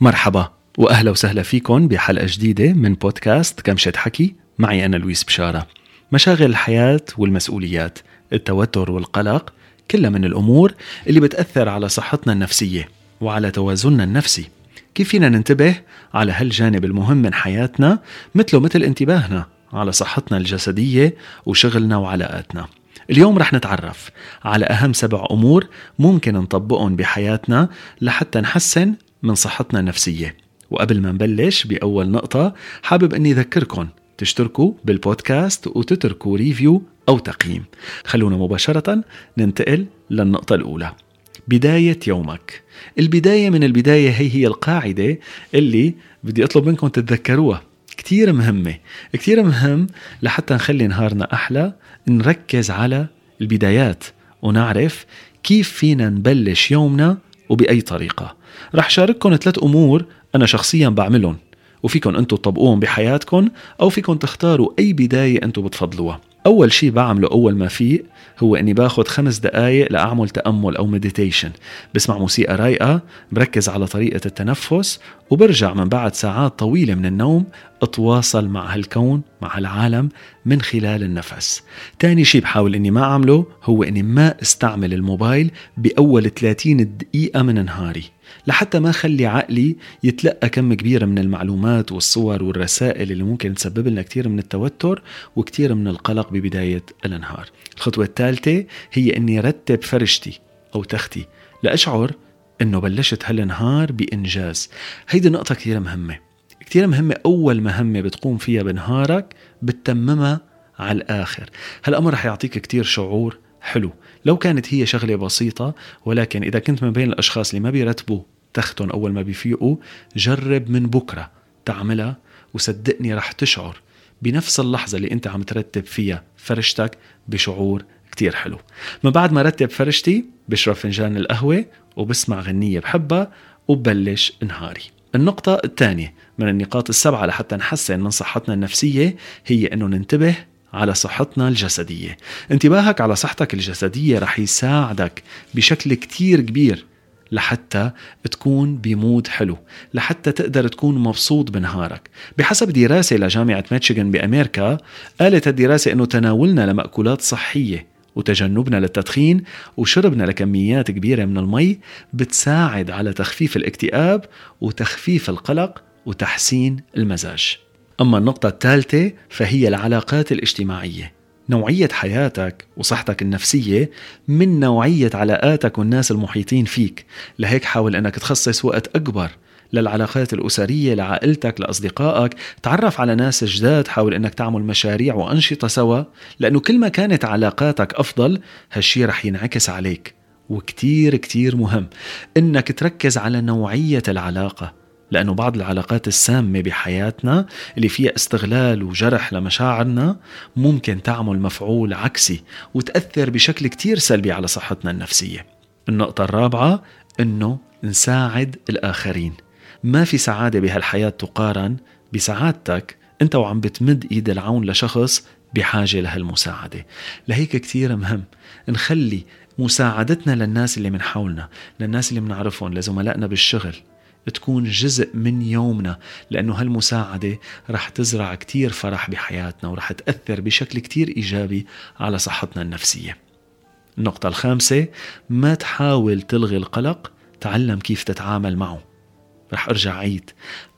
مرحبا وأهلا وسهلا فيكم بحلقة جديدة من بودكاست كمشة حكي. معي أنا لويس بشارة. مشاغل الحياة والمسؤوليات التوتر والقلق كلها من الأمور اللي بتأثر على صحتنا النفسية وعلى توازننا النفسي. كيف فينا ننتبه على هالجانب المهم من حياتنا مثله مثل انتباهنا على صحتنا الجسدية وشغلنا وعلاقاتنا. اليوم رح نتعرف على أهم سبع أمور ممكن نطبقهم بحياتنا لحتى نحسن من صحتنا النفسية. وقبل ما نبلش بأول نقطة حابب أني أذكركم تشتركوا بالبودكاست وتتركوا ريفيو أو تقييم. خلونا مباشرة ننتقل للنقطة الأولى. بداية يومك. البداية من البداية هي هي القاعدة اللي بدي أطلب منكم تتذكروها. كتير مهمة. كتير مهم لحتى نخلي نهارنا أحلى نركز على البدايات ونعرف كيف فينا نبلش يومنا وبأي طريقة. رح شارككم ثلاث أمور أنا شخصيا بعملهم وفيكم أنتم تطبقوهم بحياتكم أو فيكم تختاروا أي بداية أنتم بتفضلوها. أول شيء بعمله أول ما فيق هو إني باخد خمس دقايق لأعمل تأمل أو مديتيشن بسمع موسيقى رايقة بركز على طريقة التنفس وبرجع من بعد ساعات طويلة من النوم أتواصل مع هالكون مع العالم من خلال النفس. تاني شيء بحاول إني ما أعمله هو إني ما أستعمل الموبايل بأول 30 دقيقة من نهاري. لحتى ما خلي عقلي يتلقى كم كبير من المعلومات والصور والرسائل اللي ممكن تسبب لنا كثير من التوتر وكثير من القلق ببداية النهار الخطوة الثالثة هي أني رتب فرشتي أو تختي لأشعر أنه بلشت هالنهار بإنجاز. هيدي نقطة كثير مهمة. كثير مهمة أول مهمة بتقوم فيها بنهارك بتتممها على الآخر. هالأمر رح يعطيك كتير شعور حلو. لو كانت هي شغلة بسيطة ولكن إذا كنت من بين الأشخاص اللي ما بيرتبوا تختهم أول ما بيفيقوا جرب من بكرة تعملها وصدقني رح تشعر بنفس اللحظة اللي أنت عم ترتب فيها فرشتك بشعور كتير حلو. من بعد ما رتب فرشتي بشرب فنجان القهوة وبسمع غنية بحبها وببلش نهاري. النقطة الثانية من النقاط السبعة لحتى نحسن من صحتنا النفسية هي أنه ننتبه على صحتنا الجسدية. انتباهك على صحتك الجسدية رح يساعدك بشكل كتير كبير لحتى تكون بمود حلو لحتى تقدر تكون مبسوط بنهارك. بحسب دراسة لجامعة ميتشيغان بأمريكا قالت الدراسة أنه تناولنا لمأكولات صحية وتجنبنا للتدخين وشربنا لكميات كبيرة من المي بتساعد على تخفيف الاكتئاب وتخفيف القلق وتحسين المزاج. أما النقطة الثالثة فهي العلاقات الاجتماعية. نوعية حياتك وصحتك النفسية من نوعية علاقاتك والناس المحيطين فيك. لهيك حاول أنك تخصص وقت أكبر للعلاقات الأسرية لعائلتك لأصدقائك. تعرف على ناس جداد حاول أنك تعمل مشاريع وأنشطة سوا. لأنه كل ما كانت علاقاتك أفضل هالشي رح ينعكس عليك. وكتير كتير مهم أنك تركز على نوعية العلاقة. لأنه بعض العلاقات السامة بحياتنا اللي فيها استغلال وجرح لمشاعرنا ممكن تعمل مفعول عكسي وتأثر بشكل كتير سلبي على صحتنا النفسية. النقطة الرابعة أنه نساعد الآخرين. ما في سعادة بهالحياة تقارن بسعادتك أنت وعم بتمد إيد العون لشخص بحاجة لهالمساعدة. لهيك كتير مهم نخلي مساعدتنا للناس اللي من حولنا للناس اللي بنعرفهم لزملائنا بالشغل تكون جزء من يومنا لأنه هالمساعدة رح تزرع كتير فرح بحياتنا ورح تأثر بشكل كتير إيجابي على صحتنا النفسية. النقطة الخامسة ما تحاول تلغي القلق تعلم كيف تتعامل معه. رح أرجع عيد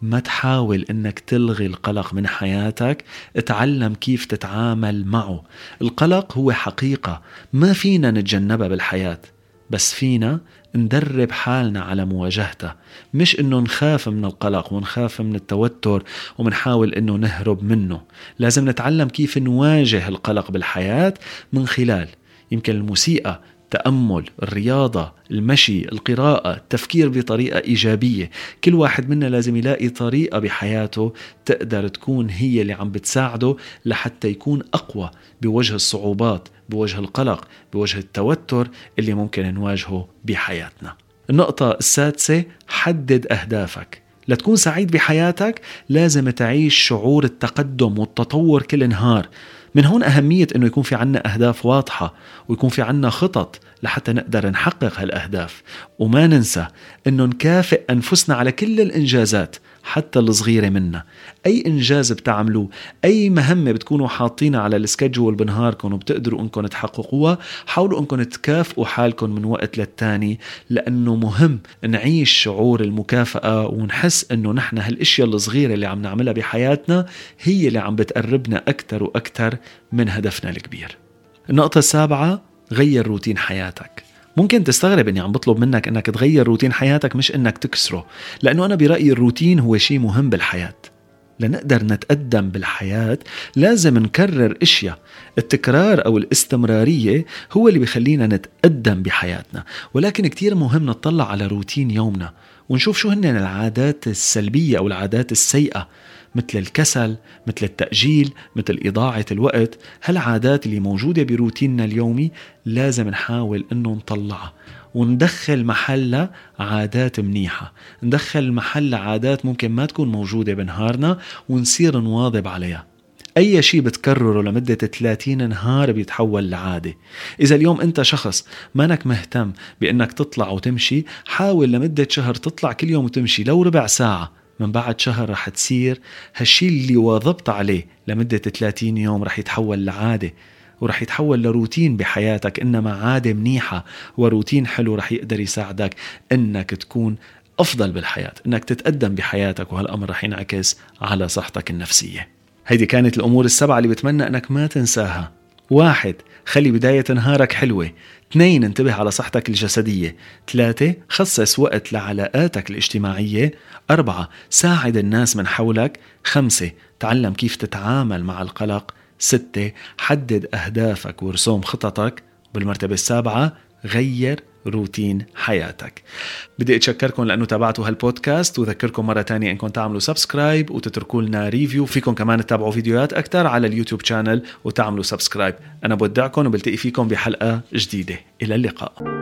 ما تحاول إنك تلغي القلق من حياتك اتعلم كيف تتعامل معه. القلق هو حقيقة ما فينا نتجنبها بالحياة. بس فينا ندرب حالنا على مواجهتها. مش إنه نخاف من القلق ونخاف من التوتر ومنحاول إنه نهرب منه. لازم نتعلم كيف نواجه القلق بالحياة من خلال يمكن الموسيقى التأمل الرياضة المشي القراءة التفكير بطريقة إيجابية. كل واحد منا لازم يلاقي طريقة بحياته تقدر تكون هي اللي عم بتساعده لحتى يكون أقوى بوجه الصعوبات بوجه القلق بوجه التوتر اللي ممكن نواجهه بحياتنا. النقطة السادسة حدد أهدافك. لتكون سعيد بحياتك لازم تعيش شعور التقدم والتطور كل نهار. من هون أهمية أنه يكون في عنا أهداف واضحة ويكون في عنا خطط لحتى نقدر نحقق هالأهداف. وما ننسى أنه نكافئ أنفسنا على كل الإنجازات حتى الصغيرة منا. أي إنجاز بتعملوه أي مهمة بتكونوا حاطينها على السكجول بنهاركم وبتقدروا أنكم تحققوها حاولوا أنكم تكافئوا حالكم من وقت للتاني لأنه مهم نعيش شعور المكافأة ونحس أنه نحن هالأشياء الصغيرة اللي عم نعملها بحياتنا هي اللي عم بتقربنا أكثر وأكثر من هدفنا الكبير. النقطة السابعة غير روتين حياتك. ممكن تستغرب إني عم بطلب منك إنك تغير روتين حياتك مش إنك تكسره لأنه أنا برأيي الروتين هو شيء مهم بالحياة. لنقدر نتقدم بالحياة لازم نكرر إشياء. التكرار أو الاستمرارية هو اللي بيخلينا نتقدم بحياتنا. ولكن كتير مهم نطلع على روتين يومنا ونشوف شو هن العادات السلبية أو العادات السيئة مثل الكسل مثل التأجيل مثل إضاعة الوقت. هالعادات اللي موجودة بروتيننا اليومي لازم نحاول إنه نطلعها وندخل محلها عادات منيحة. ندخل محلها عادات ممكن ما تكون موجودة بنهارنا ونصير نواظب عليها. أي شيء بتكرره لمدة 30 نهار بيتحول لعادة. إذا اليوم أنت شخص مانك مهتم بأنك تطلع وتمشي حاول لمدة شهر تطلع كل يوم وتمشي لو ربع ساعة. من بعد شهر رح تصير هالشي اللي واظبت عليه لمدة 30 يوم رح يتحول لعادة ورح يتحول لروتين بحياتك إنما عادة منيحة وروتين حلو رح يقدر يساعدك إنك تكون أفضل بالحياة إنك تتقدم بحياتك وهالأمر رح ينعكس على صحتك النفسية. هيدي كانت الأمور السبعة اللي بتمنى أنك ما تنساها. واحد خلي بداية نهارك حلوة. اثنين انتبه على صحتك الجسدية. ثلاثة خصص وقت لعلاقاتك الاجتماعية. أربعة ساعد الناس من حولك. خمسة تعلم كيف تتعامل مع القلق. ستة حدد أهدافك وارسم خططك. بالمرتبة السابعة غير روتين حياتك. بدي أتشكركم لأنه تابعتوا هالبودكاست وذكركم مرة تانية إنكم تعملوا subscribe وتتركوا لنا review فيكم كمان تتابعوا فيديوهات أكثر على ال YouTube channel وتعملوا subscribe أنا بودعكم وبلتقي فيكم بحلقة جديدة. إلى اللقاء.